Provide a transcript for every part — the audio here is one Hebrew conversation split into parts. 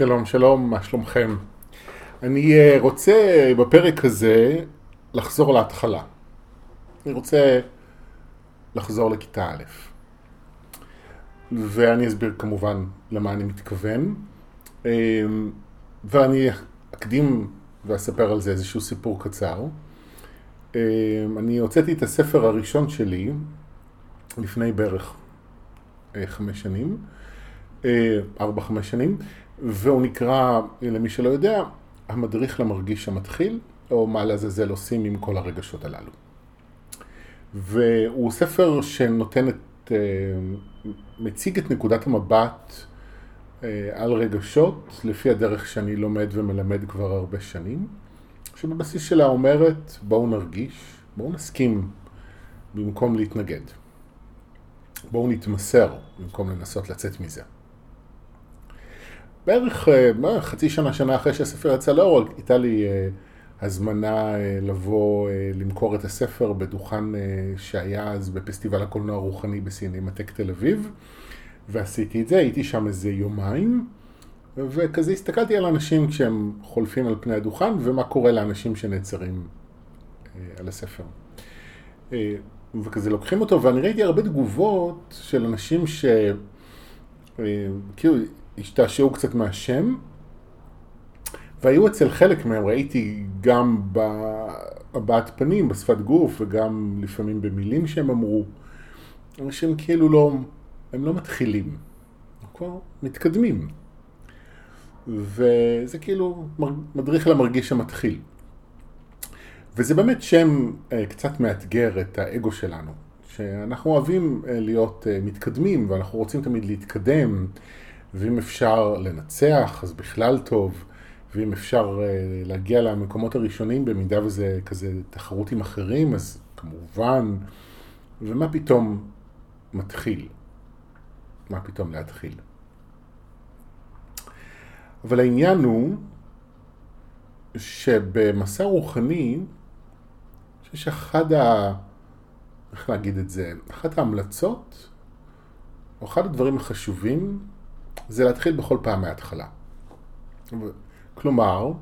שלום, שלום, מה שלומכם? אני אה, רוצה בפרק הזה לחזור להתחלה. אני רוצה לחזור לכיתה א', ואני אסביר כמובן למה אני מתכוון, אה, ואני אקדים ואספר על זה איזשהו סיפור קצר. אה, אני הוצאתי את הספר הראשון שלי לפני בערך חמש שנים, ארבע-חמש שנים, והוא נקרא, למי שלא יודע, המדריך למרגיש המתחיל, או מה לעזאזל עושים עם כל הרגשות הללו. והוא ספר שנותן את, אה, מציג את נקודת המבט אה, על רגשות, לפי הדרך שאני לומד ומלמד כבר הרבה שנים, שבבסיס שלה אומרת, בואו נרגיש, בואו נסכים במקום להתנגד. בואו נתמסר במקום לנסות לצאת מזה. בערך מה, חצי שנה, שנה אחרי שהספר יצא לאור, הייתה לי uh, הזמנה uh, לבוא למכור את הספר בדוכן שהיה אז בפסטיבל הקולנוע הרוחני בסינמטק תל אביב, ועשיתי את זה, הייתי שם איזה יומיים, וכזה הסתכלתי על אנשים כשהם חולפים על פני הדוכן, ומה קורה לאנשים שנעצרים על הספר. וכזה לוקחים אותו, ואני ראיתי הרבה תגובות של אנשים ש... כאילו, השתעשעו קצת מהשם, והיו אצל חלק מהם, ראיתי גם בהבעת פנים, בשפת גוף, וגם לפעמים במילים שהם אמרו, אנשים כאילו לא, הם לא מתחילים, הם כבר מתקדמים. וזה כאילו מדריך למרגיש המתחיל. וזה באמת שם אה, קצת מאתגר את האגו שלנו, שאנחנו אוהבים אה, להיות אה, מתקדמים ואנחנו רוצים תמיד להתקדם ואם אפשר לנצח, אז בכלל טוב, ואם אפשר uh, להגיע למקומות הראשונים במידה וזה כזה תחרות עם אחרים, אז כמובן, ומה פתאום מתחיל? מה פתאום להתחיל? אבל העניין הוא שבמסע רוחני, חושב שאחד ה... איך להגיד את זה? אחת ההמלצות, או אחד הדברים החשובים, זה להתחיל בכל פעם מההתחלה. כלומר,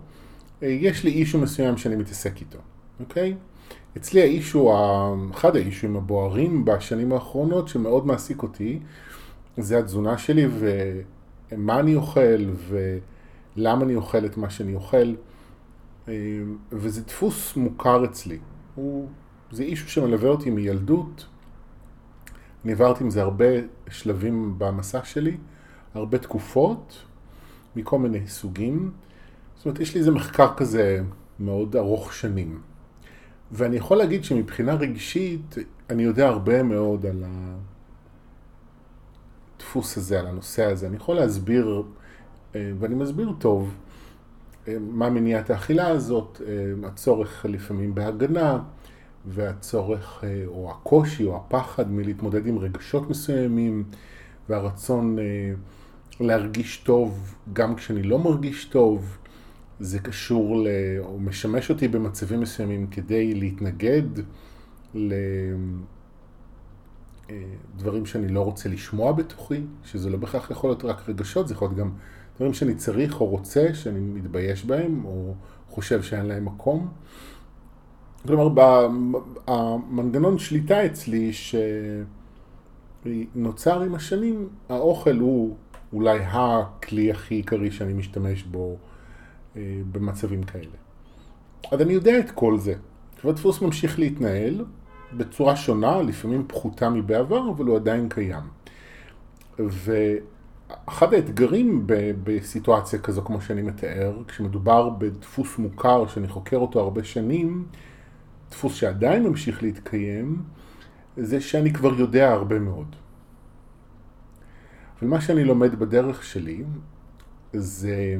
יש לי אישו מסוים שאני מתעסק איתו, אוקיי? אצלי האישו, אחד האישויים הבוערים בשנים האחרונות שמאוד מעסיק אותי, זה התזונה שלי ומה אני אוכל ולמה אני אוכל את מה שאני אוכל. וזה דפוס מוכר אצלי. הוא, זה אישו שמלווה אותי מילדות. אני עברתי עם זה הרבה שלבים במסע שלי. הרבה תקופות, מכל מיני סוגים. זאת אומרת, יש לי איזה מחקר כזה מאוד ארוך שנים. ואני יכול להגיד שמבחינה רגשית, אני יודע הרבה מאוד על הדפוס הזה, על הנושא הזה. אני יכול להסביר, אה, ואני מסביר טוב, אה, מה מניעת האכילה הזאת, אה, הצורך לפעמים בהגנה, והצורך, או הקושי, או הפחד מלהתמודד עם רגשות מסוימים, והרצון להרגיש טוב גם כשאני לא מרגיש טוב. זה קשור, ל... או משמש אותי במצבים מסוימים כדי להתנגד לדברים אה, שאני לא רוצה לשמוע בתוכי, שזה לא בהכרח יכול להיות רק רגשות, זה יכול להיות גם דברים שאני צריך או רוצה, שאני מתבייש בהם, או חושב שאין להם מקום. כלומר, המנגנון שליטה אצלי שנוצר עם השנים, האוכל הוא אולי הכלי הכי עיקרי שאני משתמש בו אה, במצבים כאלה. אז אני יודע את כל זה. והדפוס ממשיך להתנהל בצורה שונה, לפעמים פחותה מבעבר, אבל הוא עדיין קיים. ואחד האתגרים ב- בסיטואציה כזו, כמו שאני מתאר, כשמדובר בדפוס מוכר שאני חוקר אותו הרבה שנים, דפוס שעדיין ממשיך להתקיים, זה שאני כבר יודע הרבה מאוד. ומה שאני לומד בדרך שלי זה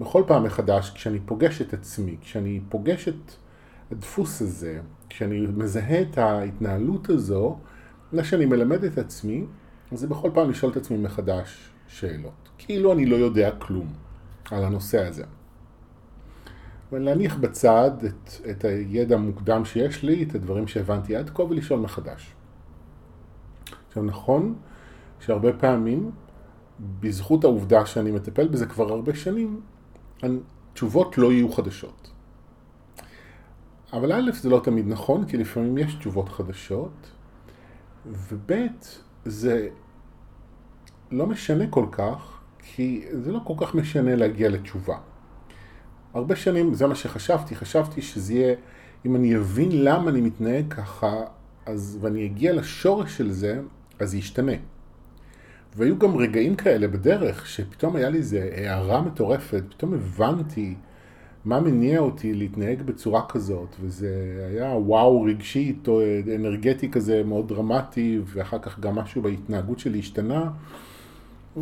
בכל פעם מחדש כשאני פוגש את עצמי, כשאני פוגש את הדפוס הזה, כשאני מזהה את ההתנהלות הזו, מה שאני מלמד את עצמי, זה בכל פעם לשאול את עצמי מחדש שאלות. כאילו אני לא יודע כלום על הנושא הזה. ולהניח בצד את, את הידע המוקדם שיש לי, את הדברים שהבנתי עד כה, ולשאול מחדש. עכשיו נכון שהרבה פעמים בזכות העובדה שאני מטפל בזה כבר הרבה שנים, תשובות לא יהיו חדשות. אבל א', זה לא תמיד נכון, כי לפעמים יש תשובות חדשות, וב', זה לא משנה כל כך, כי זה לא כל כך משנה להגיע לתשובה. הרבה שנים, זה מה שחשבתי, חשבתי שזה יהיה, אם אני אבין למה אני מתנהג ככה, אז, ואני אגיע לשורש של זה, אז זה ישתנה. והיו גם רגעים כאלה בדרך, שפתאום היה לי איזו הערה מטורפת, פתאום הבנתי מה מניע אותי להתנהג בצורה כזאת, וזה היה וואו רגשי, אנרגטי כזה מאוד דרמטי, ואחר כך גם משהו בהתנהגות שלי השתנה.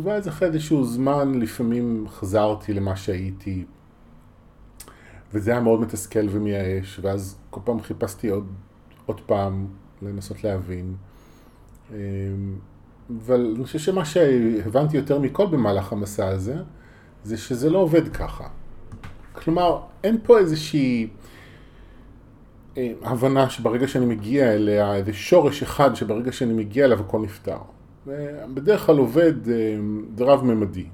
ואז אחרי איזשהו זמן לפעמים חזרתי למה שהייתי, וזה היה מאוד מתסכל ומייאש, ואז כל פעם חיפשתי עוד, עוד פעם לנסות להבין. אמ, אבל אני חושב שמה שהבנתי יותר מכל במהלך המסע הזה, זה שזה לא עובד ככה. כלומר, אין פה איזושהי אה, הבנה שברגע שאני מגיע אליה, איזה שורש אחד שברגע שאני מגיע אליו הכל נפתר. בדרך כלל עובד אה, רב-ממדי.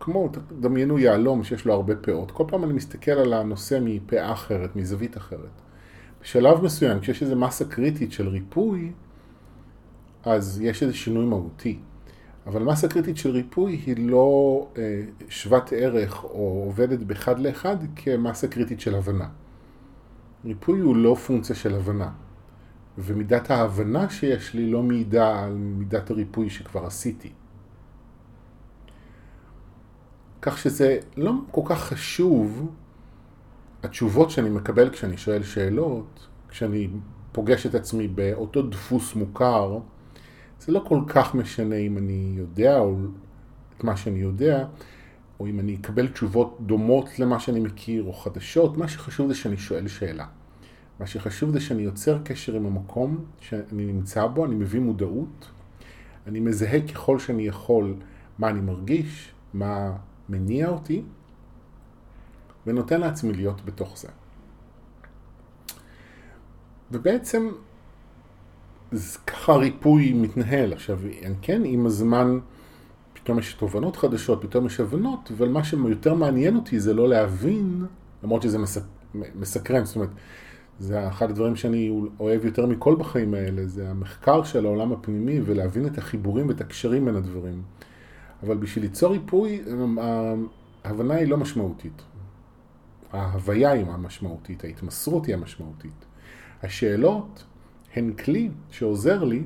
כמו, דמיינו יהלום שיש לו הרבה פאות. כל פעם אני מסתכל על הנושא מפאה אחרת, מזווית אחרת. בשלב מסוים, כשיש איזו מסה קריטית של ריפוי, אז יש איזה שינוי מהותי. אבל מסה קריטית של ריפוי היא לא אה, שוות ערך או עובדת באחד לאחד כמסה קריטית של הבנה. ריפוי הוא לא פונקציה של הבנה. ומידת ההבנה שיש לי לא מעידה על מידת הריפוי שכבר עשיתי. כך שזה לא כל כך חשוב, התשובות שאני מקבל כשאני שואל שאלות, כשאני פוגש את עצמי באותו דפוס מוכר, זה לא כל כך משנה אם אני יודע או את מה שאני יודע, או אם אני אקבל תשובות דומות למה שאני מכיר או חדשות, מה שחשוב זה שאני שואל שאלה. מה שחשוב זה שאני יוצר קשר עם המקום שאני נמצא בו, אני מביא מודעות, אני מזהה ככל שאני יכול מה אני מרגיש, מה מניע אותי, ונותן לעצמי להיות בתוך זה. ובעצם ככה ריפוי מתנהל. עכשיו, כן, עם הזמן פתאום יש תובנות חדשות, פתאום יש הבנות, אבל מה שיותר מעניין אותי זה לא להבין, למרות שזה מסק... מסקרן, זאת אומרת, זה אחד הדברים שאני אוהב יותר מכל בחיים האלה, זה המחקר של העולם הפנימי ולהבין את החיבורים ואת הקשרים בין הדברים. אבל בשביל ליצור ריפוי, ההבנה היא לא משמעותית. ההוויה היא המשמעותית, ההתמסרות היא המשמעותית. השאלות הן כלי שעוזר לי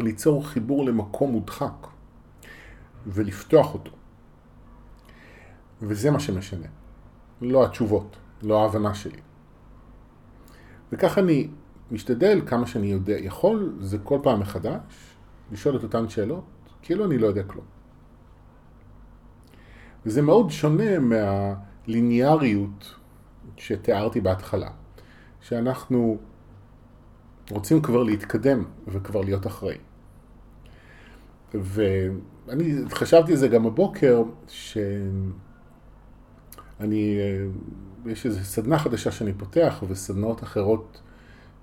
ליצור חיבור למקום מודחק ולפתוח אותו. וזה מה שמשנה. לא התשובות, לא ההבנה שלי. וכך אני משתדל כמה שאני יודע, יכול, זה כל פעם מחדש, לשאול את אותן שאלות, כאילו אני לא יודע כלום. וזה מאוד שונה מהליניאריות שתיארתי בהתחלה, שאנחנו רוצים כבר להתקדם וכבר להיות אחראי. ואני חשבתי על זה גם הבוקר, שאני, יש איזו סדנה חדשה שאני פותח וסדנאות אחרות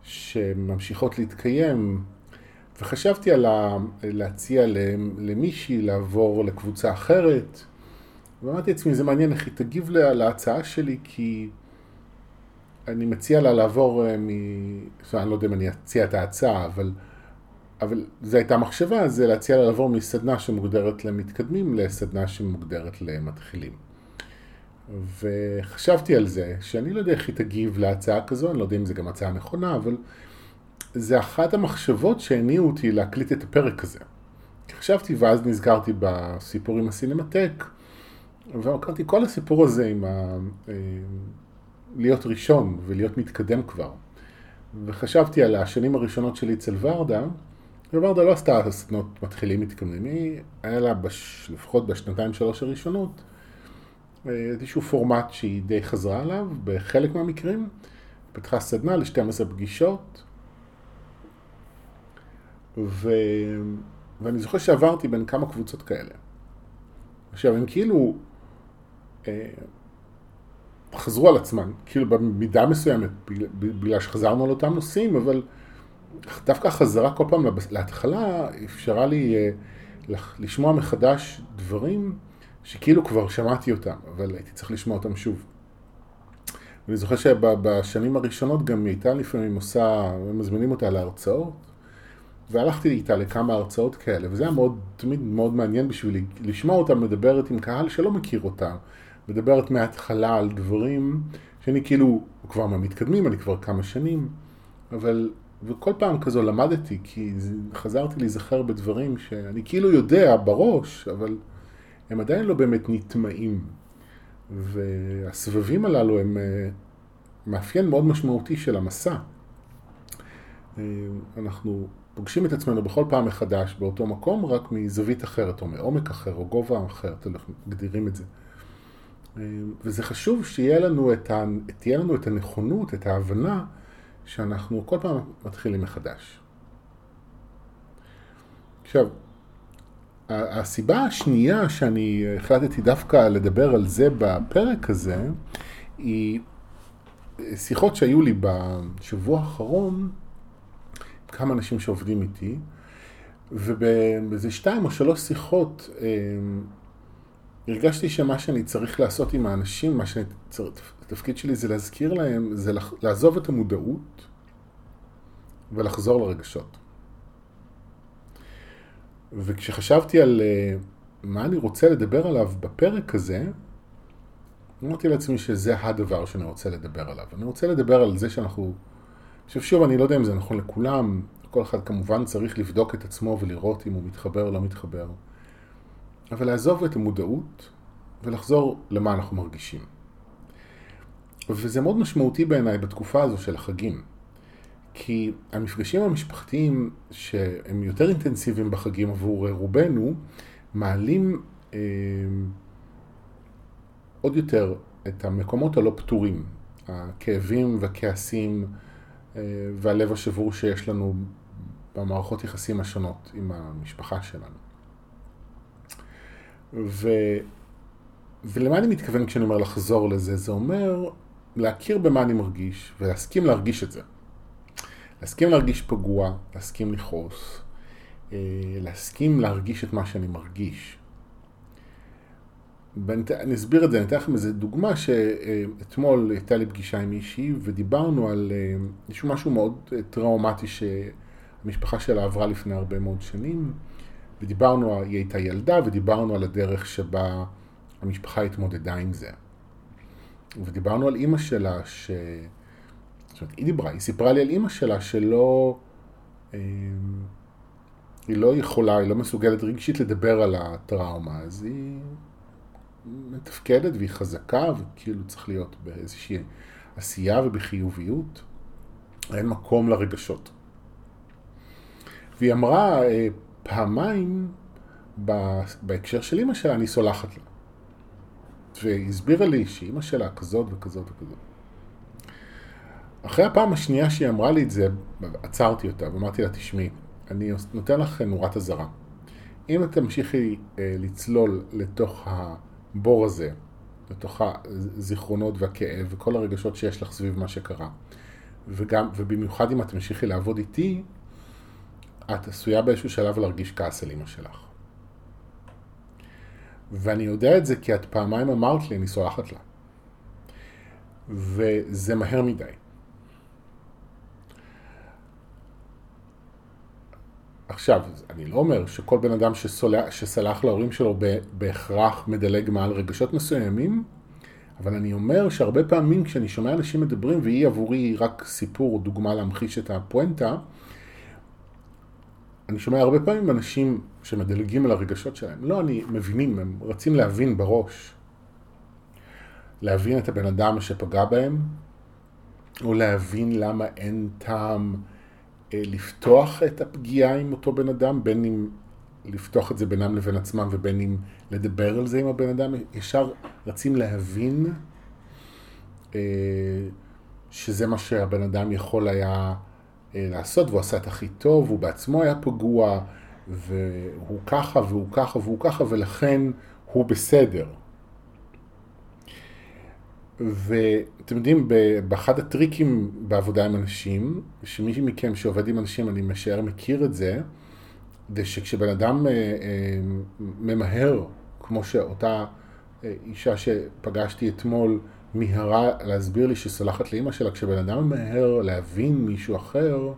שממשיכות להתקיים, וחשבתי על להציע למישהי לעבור לקבוצה אחרת, ואמרתי לעצמי, זה מעניין איך היא תגיב להצעה שלי, כי אני מציע לה לעבור אה, מ... זאת אומרת, אני לא יודע אם אני אציע את ההצעה, אבל, אבל זו הייתה מחשבה, זה להציע לה לעבור מסדנה שמוגדרת למתקדמים לסדנה שמוגדרת למתחילים. וחשבתי על זה, שאני לא יודע איך היא תגיב להצעה כזו, אני לא יודע אם זו גם הצעה נכונה, אבל זה אחת המחשבות שהניעו אותי להקליט את הפרק הזה. חשבתי ואז נזכרתי בסיפור עם הסינמטק, ואמרתי, כל הסיפור הזה עם ה... אה, להיות ראשון ולהיות מתקדם כבר. וחשבתי על השנים הראשונות שלי אצל ורדה, וורדה לא עשתה סדנות מתחילים מתקדמים, היא היה לה בש, לפחות בשנתיים שלוש הראשונות אה, איזשהו פורמט שהיא די חזרה עליו בחלק מהמקרים, פתחה סדנה ל-12 פגישות, ו... ואני זוכר שעברתי בין כמה קבוצות כאלה. עכשיו, הם כאילו... אה, חזרו על עצמן, כאילו במידה מסוימת, בגלל שחזרנו על אותם נושאים, אבל דווקא החזרה כל פעם להתחלה אפשרה לי אה, לשמוע מחדש דברים שכאילו כבר שמעתי אותם, אבל הייתי צריך לשמוע אותם שוב. ואני זוכר שבשנים הראשונות גם היא הייתה לפעמים עושה, מזמינים אותה להרצאות, והלכתי איתה לכמה הרצאות כאלה, וזה היה מאוד, תמיד מאוד מעניין בשבילי, לשמוע אותה מדברת עם קהל שלא מכיר אותה, מדברת מההתחלה על דברים שאני כאילו, כבר מהמתקדמים, אני כבר כמה שנים, אבל, וכל פעם כזו למדתי, כי חזרתי להיזכר בדברים שאני כאילו יודע בראש, אבל הם עדיין לא באמת נטמעים. והסבבים הללו הם אה, מאפיין מאוד משמעותי של המסע. אה, אנחנו פוגשים את עצמנו בכל פעם מחדש באותו מקום, רק מזווית אחרת, או מעומק אחר, או גובה אחר, מגדירים את זה. אה, וזה חשוב שתהיה לנו, ה... לנו את הנכונות, את ההבנה, שאנחנו כל פעם מתחילים מחדש. עכשיו, הסיבה השנייה שאני החלטתי דווקא לדבר על זה בפרק הזה, היא שיחות שהיו לי בשבוע האחרון, כמה אנשים שעובדים איתי, ובאיזה שתיים או שלוש שיחות אמ, הרגשתי שמה שאני צריך לעשות עם האנשים, מה שהתפקיד שלי זה להזכיר להם, זה לעזוב את המודעות ולחזור לרגשות. וכשחשבתי על אה, מה אני רוצה לדבר עליו בפרק הזה, אמרתי לעצמי שזה הדבר שאני רוצה לדבר עליו. אני רוצה לדבר על זה שאנחנו... עכשיו שוב, אני לא יודע אם זה נכון לכולם, כל אחד כמובן צריך לבדוק את עצמו ולראות אם הוא מתחבר או לא מתחבר. אבל לעזוב את המודעות ולחזור למה אנחנו מרגישים. וזה מאוד משמעותי בעיניי בתקופה הזו של החגים. כי המפגשים המשפחתיים שהם יותר אינטנסיביים בחגים עבור רובנו, מעלים אה, עוד יותר את המקומות הלא פתורים, הכאבים והכעסים אה, והלב השבור שיש לנו במערכות יחסים השונות עם המשפחה שלנו. ו... ולמה אני מתכוון כשאני אומר לחזור לזה? זה אומר להכיר במה אני מרגיש ולהסכים להרגיש את זה. להסכים להרגיש פגוע, להסכים לכעוס, אה, להסכים להרגיש את מה שאני מרגיש. אני אסביר את זה, אני אתן לכם איזה דוגמה שאתמול הייתה לי פגישה עם מישהי ודיברנו על אה, משהו מאוד אה, טראומטי שהמשפחה שלה עברה לפני הרבה מאוד שנים ודיברנו, היא הייתה ילדה ודיברנו על הדרך שבה המשפחה התמודדה עם זה. ודיברנו על אימא שלה ש... זאת אומרת, היא דיברה, היא סיפרה לי על אימא שלה שלא... אה, היא לא יכולה, היא לא מסוגלת רגשית לדבר על הטראומה, אז היא מתפקדת והיא חזקה, וכאילו צריך להיות באיזושהי עשייה ובחיוביות. אין מקום לרגשות. והיא אמרה אה, פעמיים בהקשר של אימא שלה, אני סולחת לה. והיא הסבירה לי שאימא שלה כזאת וכזאת וכזאת. אחרי הפעם השנייה שהיא אמרה לי את זה, עצרתי אותה ואמרתי לה, תשמעי, אני נותן לך נורת אזהרה. אם את תמשיכי אה, לצלול לתוך הבור הזה, לתוך הזיכרונות והכאב וכל הרגשות שיש לך סביב מה שקרה, וגם, ובמיוחד אם את תמשיכי לעבוד איתי, את עשויה באיזשהו שלב להרגיש כעס על אמא שלך. ואני יודע את זה כי את פעמיים אמרת לי, אני סולחת לה. וזה מהר מדי. עכשיו, אני לא אומר שכל בן אדם שסולח, שסלח להורים שלו בהכרח מדלג מעל רגשות מסוימים, אבל אני אומר שהרבה פעמים כשאני שומע אנשים מדברים, והיא עבורי רק סיפור דוגמה להמחיש את הפואנטה, אני שומע הרבה פעמים אנשים שמדלגים על הרגשות שלהם. לא, אני מבינים, הם רצים להבין בראש. להבין את הבן אדם שפגע בהם, או להבין למה אין טעם אה, לפתוח את הפגיעה עם אותו בן אדם, בין אם לפתוח את זה בינם לבין עצמם ובין אם לדבר על זה עם הבן אדם, ישר רצים להבין אה, שזה מה שהבן אדם יכול היה לעשות, והוא עשה את הכי טוב, הוא בעצמו היה פגוע, והוא ככה והוא ככה והוא ככה, ולכן הוא בסדר. ואתם יודעים, באחד הטריקים בעבודה עם אנשים, שמי מכם שעובד עם אנשים, אני משער מכיר את זה, זה שכשבן אדם אה, אה, ממהר, כמו שאותה אה, אישה שפגשתי אתמול מיהרה להסביר לי שסולחת לאימא שלה, כשבן אדם ממהר להבין מישהו אחר,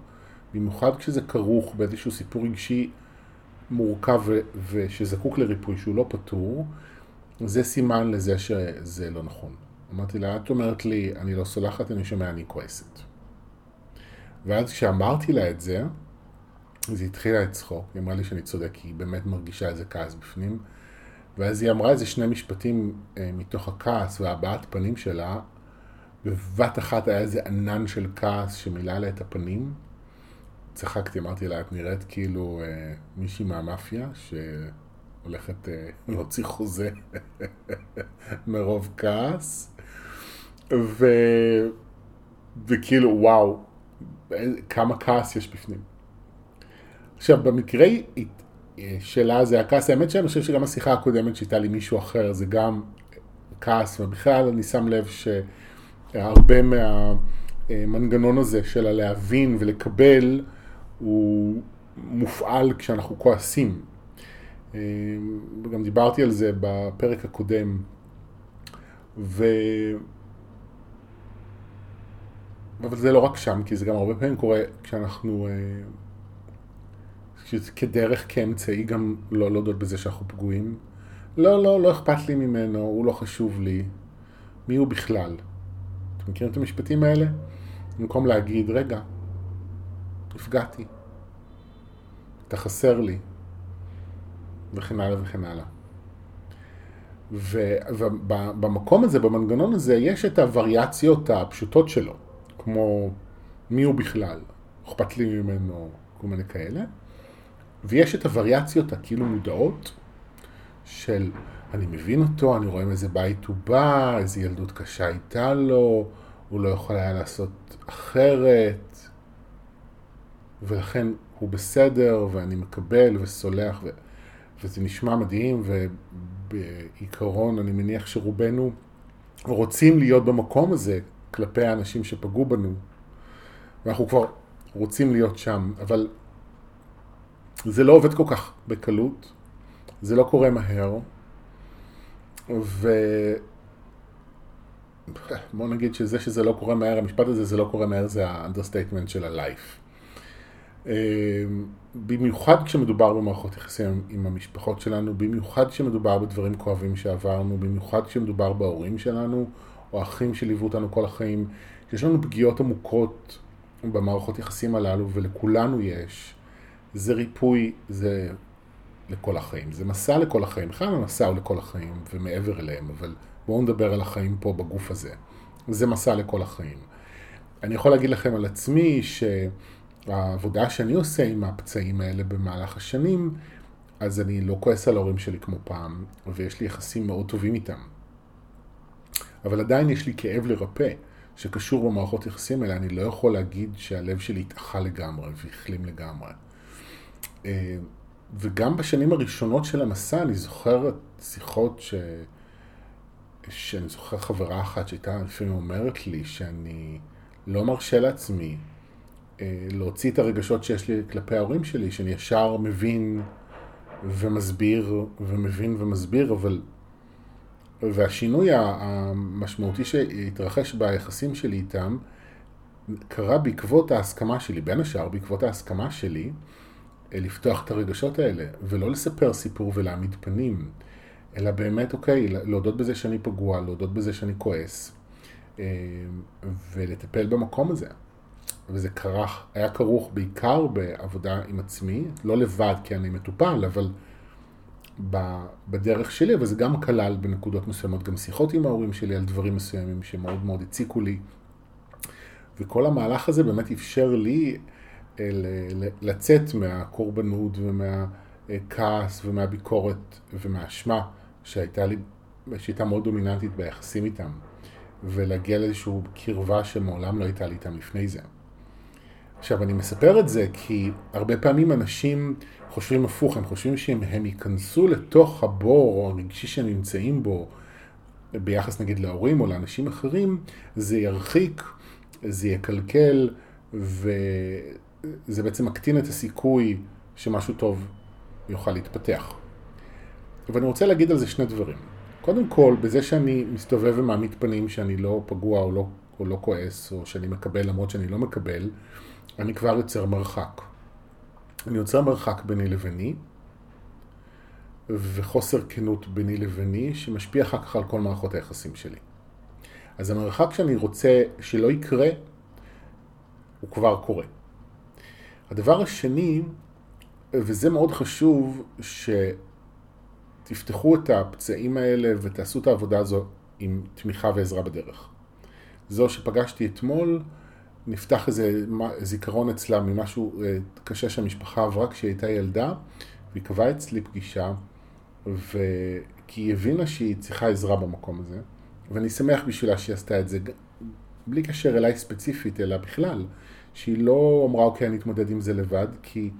במיוחד כשזה כרוך באיזשהו סיפור רגשי מורכב ושזקוק לריפוי שהוא לא פתור, זה סימן לזה שזה לא נכון. אמרתי לה, את אומרת לי, אני לא סולחת, אני שומע, אני כועסת. ואז כשאמרתי לה את זה, אז היא התחילה לצחוק, היא אמרה לי שאני צודק, היא באמת מרגישה איזה כעס בפנים. ואז היא אמרה איזה שני משפטים אה, מתוך הכעס והבעת פנים שלה, בבת אחת היה איזה ענן של כעס שמילא לה את הפנים. צחקתי, אמרתי לה, את נראית כאילו אה, מישהי מהמאפיה שהולכת אה, להוציא חוזה מרוב כעס. ו... וכאילו, וואו, כמה כעס יש בפנים. עכשיו, במקרה שלה זה הכעס, האמת שאני חושב שגם השיחה הקודמת שהייתה לי מישהו אחר, זה גם כעס, ובכלל אני שם לב שהרבה מהמנגנון הזה של הלהבין ולקבל, הוא מופעל כשאנחנו כועסים. וגם דיברתי על זה בפרק הקודם. ו... אבל זה לא רק שם, כי זה גם הרבה פעמים קורה כשאנחנו, כדרך, כאמצעי גם לא להודות בזה שאנחנו פגועים. לא, לא, לא אכפת לי ממנו, הוא לא חשוב לי. מי הוא בכלל? אתם מכירים את המשפטים האלה? במקום להגיד, רגע, נפגעתי, אתה חסר לי, וכן הלאה וכן הלאה. ובמקום הזה, במנגנון הזה, יש את הווריאציות הפשוטות שלו. כמו מי הוא בכלל, אכפת לי ממנו, כל מיני כאלה. ויש את הווריאציות הכאילו מודעות של אני מבין אותו, אני רואה מאיזה בית הוא בא, איזה ילדות קשה הייתה לו, הוא לא יכול היה לעשות אחרת, ולכן הוא בסדר, ואני מקבל וסולח, ו... וזה נשמע מדהים, ובעיקרון אני מניח שרובנו רוצים להיות במקום הזה כלפי האנשים שפגעו בנו, ואנחנו כבר רוצים להיות שם, אבל זה לא עובד כל כך בקלות, זה לא קורה מהר, ו... בוא נגיד שזה שזה לא קורה מהר, המשפט הזה זה לא קורה מהר, זה ה understatement של ה life. אמ, במיוחד כשמדובר במערכות יחסים עם המשפחות שלנו, במיוחד כשמדובר בדברים כואבים שעברנו, במיוחד כשמדובר בהורים שלנו, או אחים שליוו אותנו כל החיים, יש לנו פגיעות עמוקות במערכות יחסים הללו, ולכולנו יש. זה ריפוי, זה לכל החיים. זה מסע לכל החיים. בכלל המסע הוא לכל החיים ומעבר אליהם, אבל בואו נדבר על החיים פה בגוף הזה. זה מסע לכל החיים. אני יכול להגיד לכם על עצמי שהעבודה שאני עושה עם הפצעים האלה במהלך השנים, אז אני לא כועס על ההורים שלי כמו פעם, ויש לי יחסים מאוד טובים איתם. אבל עדיין יש לי כאב לרפא שקשור במערכות יחסים האלה, אני לא יכול להגיד שהלב שלי התאחה לגמרי והחלים לגמרי. אה, וגם בשנים הראשונות של המסע אני זוכר שיחות ש... שאני זוכר חברה אחת שהייתה לפעמים אומרת לי שאני לא מרשה לעצמי אה, להוציא את הרגשות שיש לי כלפי ההורים שלי, שאני ישר מבין ומסביר ומבין ומסביר, אבל והשינוי המשמעותי שהתרחש ביחסים שלי איתם קרה בעקבות ההסכמה שלי, בין השאר בעקבות ההסכמה שלי לפתוח את הרגשות האלה ולא לספר סיפור ולהעמיד פנים, אלא באמת, אוקיי, להודות בזה שאני פגוע, להודות בזה שאני כועס אה, ולטפל במקום הזה. וזה כרך, היה כרוך בעיקר בעבודה עם עצמי, לא לבד כי אני מטופל, אבל בדרך שלי, אבל זה גם כלל בנקודות מסוימות גם שיחות עם ההורים שלי על דברים מסוימים שמאוד מאוד הציקו לי. וכל המהלך הזה באמת אפשר לי לצאת מהקורבנות ומהכעס ומהביקורת ומהאשמה שהייתה לי, שהייתה מאוד דומיננטית ביחסים איתם, ולהגיע לאיזושהי קרבה שמעולם לא הייתה לי איתם לפני זה. עכשיו, אני מספר את זה כי הרבה פעמים אנשים חושבים הפוך, הם חושבים שאם הם ייכנסו לתוך הבור הרגשי שהם נמצאים בו, ביחס נגיד להורים או לאנשים אחרים, זה ירחיק, זה יקלקל, וזה בעצם מקטין את הסיכוי שמשהו טוב יוכל להתפתח. ואני רוצה להגיד על זה שני דברים. קודם כל, בזה שאני מסתובב ומעמיד פנים שאני לא פגוע או לא, או לא כועס, או שאני מקבל למרות שאני לא מקבל, אני כבר יוצר מרחק. אני יוצר מרחק ביני לביני, וחוסר כנות ביני לביני, שמשפיע אחר כך על כל מערכות היחסים שלי. אז המרחק שאני רוצה שלא יקרה, הוא כבר קורה. הדבר השני, וזה מאוד חשוב, שתפתחו את הפצעים האלה ותעשו את העבודה הזו עם תמיכה ועזרה בדרך. זו שפגשתי אתמול, נפתח איזה זיכרון אצלה ממשהו אה, קשה שהמשפחה עברה כשהיא הייתה ילדה, והיא קבעה אצלי פגישה, ו... כי היא הבינה שהיא צריכה עזרה במקום הזה, ואני שמח בשבילה שהיא עשתה את זה, בלי קשר אליי ספציפית, אלא בכלל, שהיא לא אמרה, אוקיי, אני אתמודד עם זה לבד, כי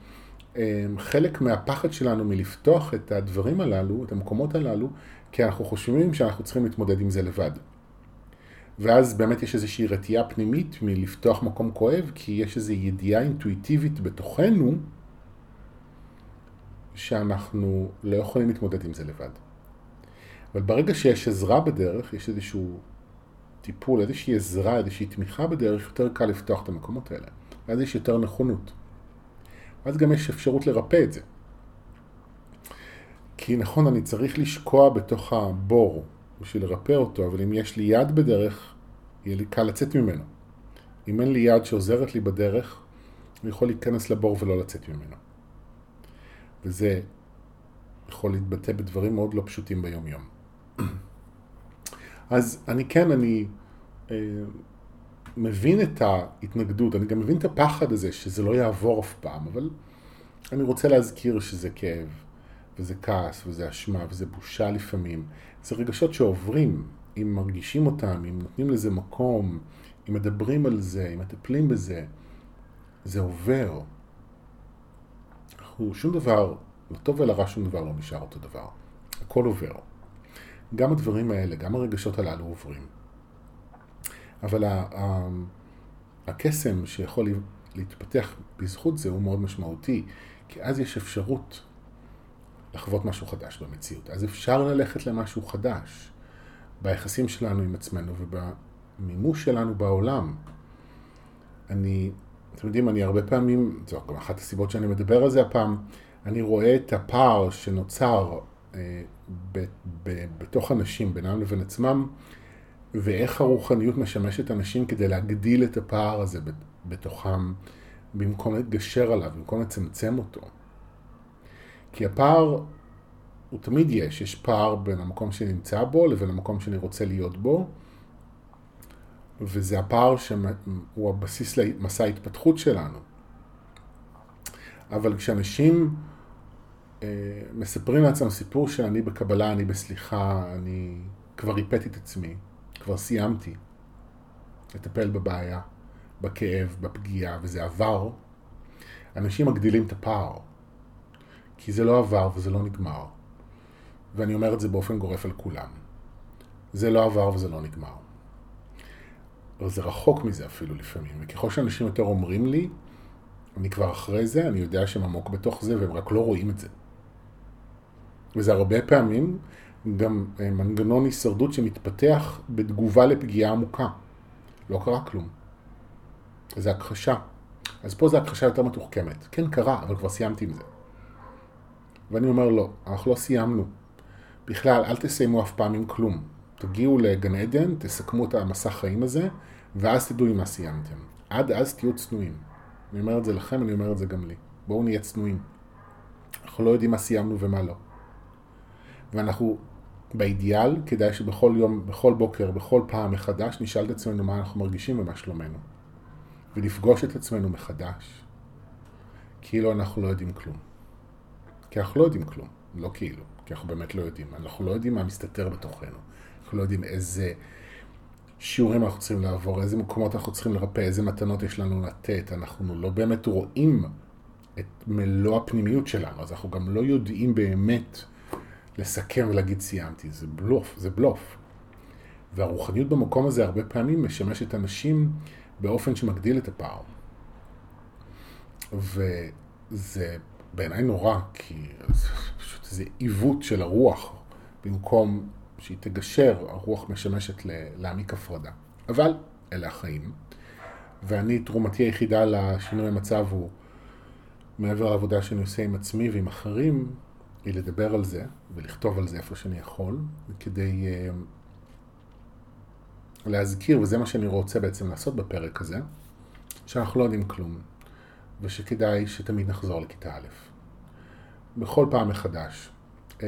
אמ, חלק מהפחד שלנו מלפתוח את הדברים הללו, את המקומות הללו, כי אנחנו חושבים שאנחנו צריכים להתמודד עם זה לבד. ואז באמת יש איזושהי רתיעה פנימית מלפתוח מקום כואב, כי יש איזו ידיעה אינטואיטיבית בתוכנו, שאנחנו לא יכולים להתמודד עם זה לבד. אבל ברגע שיש עזרה בדרך, יש איזשהו טיפול, איזושהי עזרה, איזושהי תמיכה בדרך, יותר קל לפתוח את המקומות האלה. ואז יש יותר נכונות. ואז גם יש אפשרות לרפא את זה. כי נכון, אני צריך לשקוע בתוך הבור בשביל לרפא אותו, אבל אם יש לי יד בדרך, יהיה לי קל לצאת ממנו. אם אין לי יד שעוזרת לי בדרך, אני יכול להיכנס לבור ולא לצאת ממנו. וזה יכול להתבטא בדברים מאוד לא פשוטים ביום-יום. אז אני כן, אני אה, מבין את ההתנגדות, אני גם מבין את הפחד הזה שזה לא יעבור אף פעם, אבל אני רוצה להזכיר שזה כאב, וזה כעס, וזה אשמה, וזה בושה לפעמים. זה רגשות שעוברים, אם מרגישים אותם, אם נותנים לזה מקום, אם מדברים על זה, אם מטפלים בזה, זה עובר. אנחנו, שום דבר, לטוב ולרע שום דבר לא נשאר אותו דבר. הכל עובר. גם הדברים האלה, גם הרגשות הללו עוברים. אבל הקסם שיכול להתפתח בזכות זה הוא מאוד משמעותי, כי אז יש אפשרות לחוות משהו חדש במציאות. אז אפשר ללכת למשהו חדש ביחסים שלנו עם עצמנו ובמימוש שלנו בעולם. אני, אתם יודעים, אני הרבה פעמים, זו גם אחת הסיבות שאני מדבר על זה הפעם, אני רואה את הפער שנוצר בתוך אנשים, בינם לבין עצמם, ואיך הרוחניות משמשת אנשים כדי להגדיל את הפער הזה בתוכם, במקום לגשר עליו, במקום לצמצם אותו. כי הפער, הוא תמיד יש, יש פער בין המקום שנמצא בו לבין המקום שאני רוצה להיות בו, וזה הפער שהוא הבסיס למסע ההתפתחות שלנו. אבל כשאנשים אה, מספרים לעצמם סיפור שאני בקבלה, אני בסליחה, אני כבר ריפאתי את עצמי, כבר סיימתי לטפל בבעיה, בכאב, בפגיעה, וזה עבר, אנשים מגדילים את הפער. כי זה לא עבר וזה לא נגמר. ואני אומר את זה באופן גורף על כולם. זה לא עבר וזה לא נגמר. אבל זה רחוק מזה אפילו לפעמים, וככל שאנשים יותר אומרים לי, אני כבר אחרי זה, אני יודע שהם עמוק בתוך זה, והם רק לא רואים את זה. וזה הרבה פעמים גם אה, מנגנון הישרדות שמתפתח בתגובה לפגיעה עמוקה. לא קרה כלום. זה הכחשה. אז פה זה הכחשה יותר מתוחכמת. כן קרה, אבל כבר סיימתי עם זה. ואני אומר לא, אנחנו לא סיימנו. בכלל, אל תסיימו אף פעם עם כלום. תגיעו לגן עדן, תסכמו את המסע חיים הזה, ואז תדעו עם מה סיימתם. עד אז תהיו צנועים. אני אומר את זה לכם, אני אומר את זה גם לי. בואו נהיה צנועים. אנחנו לא יודעים מה סיימנו ומה לא. ואנחנו, באידיאל, כדאי שבכל יום, בכל בוקר, בכל פעם מחדש, נשאל את עצמנו מה אנחנו מרגישים ומה שלומנו. ולפגוש את עצמנו מחדש, כאילו אנחנו לא יודעים כלום. כי אנחנו לא יודעים כלום, לא כאילו, כי אנחנו באמת לא יודעים. אנחנו לא יודעים מה מסתתר בתוכנו. אנחנו לא יודעים איזה שיעורים אנחנו צריכים לעבור, איזה מקומות אנחנו צריכים לרפא, איזה מתנות יש לנו לתת. אנחנו לא באמת רואים את מלוא הפנימיות שלנו, אז אנחנו גם לא יודעים באמת לסכם ולהגיד סיימתי. זה בלוף, זה בלוף. והרוחניות במקום הזה הרבה פעמים משמשת אנשים באופן שמגדיל את הפער. וזה בעיניי נורא, כי זה פשוט איזה עיוות של הרוח, במקום שהיא תגשר, הרוח משמשת להעמיק הפרדה. אבל אלה החיים. ואני, תרומתי היחידה לשינוי המצב הוא, מעבר לעבודה שאני עושה עם עצמי ועם אחרים, היא לדבר על זה ולכתוב על זה איפה שאני יכול, כדי uh, להזכיר, וזה מה שאני רוצה בעצם לעשות בפרק הזה, שאנחנו לא יודעים כלום, ושכדאי שתמיד נחזור לכיתה א', בכל פעם מחדש. Uh,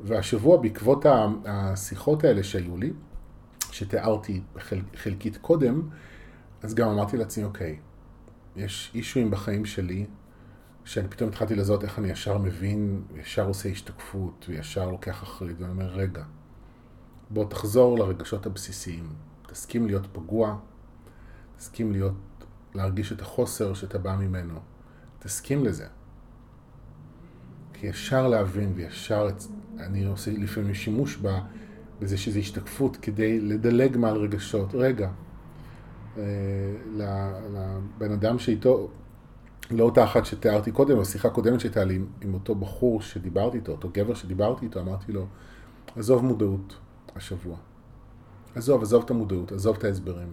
והשבוע, בעקבות השיחות האלה שהיו לי, שתיארתי חל, חלקית קודם, אז גם אמרתי לעצמי, אוקיי, יש אישויים בחיים שלי, שאני פתאום התחלתי לזהות איך אני ישר מבין, ישר עושה השתקפות, וישר לוקח אחריות, ואני אומר, רגע, בוא תחזור לרגשות הבסיסיים. תסכים להיות פגוע, תסכים להיות, להרגיש את החוסר שאתה בא ממנו. תסכים לזה. כי ישר להבין וישר, אני עושה לפעמים שימוש בזה שזה השתקפות כדי לדלג מעל רגשות. רגע, אה, לבן אדם שאיתו, לא אותה אחת שתיארתי קודם, בשיחה קודמת שהייתה לי עם, עם אותו בחור שדיברתי איתו, אותו גבר שדיברתי איתו, אמרתי לו, עזוב מודעות השבוע. עזוב, עזוב את המודעות, עזוב את ההסברים.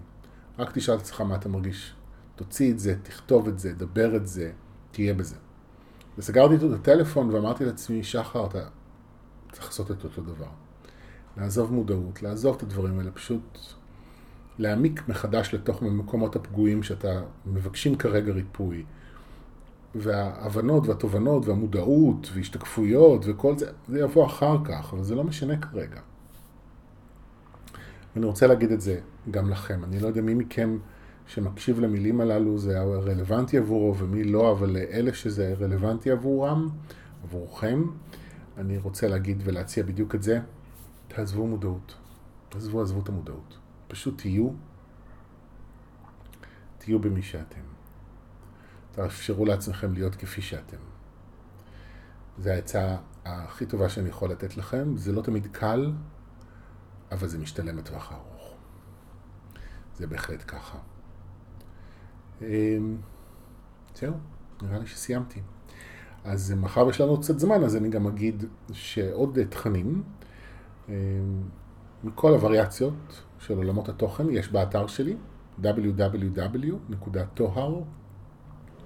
רק תשאל את עצמך מה אתה מרגיש. תוציא את זה, תכתוב את זה, דבר את זה, תהיה בזה. וסגרתי איתו את הטלפון ואמרתי לעצמי, שחר, אתה צריך לעשות את אותו דבר. לעזוב מודעות, לעזוב את הדברים האלה, פשוט להעמיק מחדש לתוך המקומות הפגועים שאתה מבקשים כרגע ריפוי. וההבנות והתובנות והמודעות והשתקפויות וכל זה, זה יבוא אחר כך, אבל זה לא משנה כרגע. ואני רוצה להגיד את זה גם לכם. אני לא יודע מי מכם שמקשיב למילים הללו זה רלוונטי עבורו ומי לא, אבל לאלה שזה רלוונטי עבורם, עבורכם, אני רוצה להגיד ולהציע בדיוק את זה. תעזבו מודעות. תעזבו, עזבו את המודעות. פשוט תהיו, תהיו במי שאתם. תאפשרו לעצמכם להיות כפי שאתם. זו העצה הכי טובה שאני יכול לתת לכם. זה לא תמיד קל, אבל זה משתלם לטווח הארוך. זה בהחלט ככה. אמ, זהו, נראה לי שסיימתי. אז מאחר ויש לנו קצת זמן, אז אני גם אגיד שעוד תכנים אמ, מכל הווריאציות של עולמות התוכן יש באתר שלי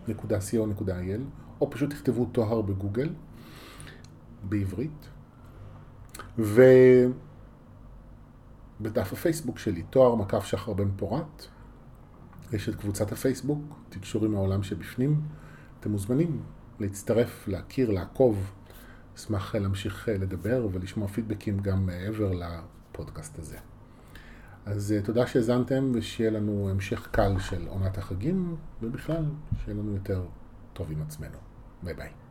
www.tohar.co.il או פשוט תכתבו טוהר בגוגל בעברית ובדף הפייסבוק שלי, תואר מקף שחר בן פורת יש את קבוצת הפייסבוק, תקשור עם העולם שבפנים. אתם מוזמנים להצטרף, להכיר, לעקוב. אשמח להמשיך לדבר ולשמוע פידבקים גם מעבר לפודקאסט הזה. אז אה, תודה שהאזנתם ושיהיה לנו המשך קל של עונת החגים, ובכלל, שיהיה לנו יותר טוב עם עצמנו. ביי ביי.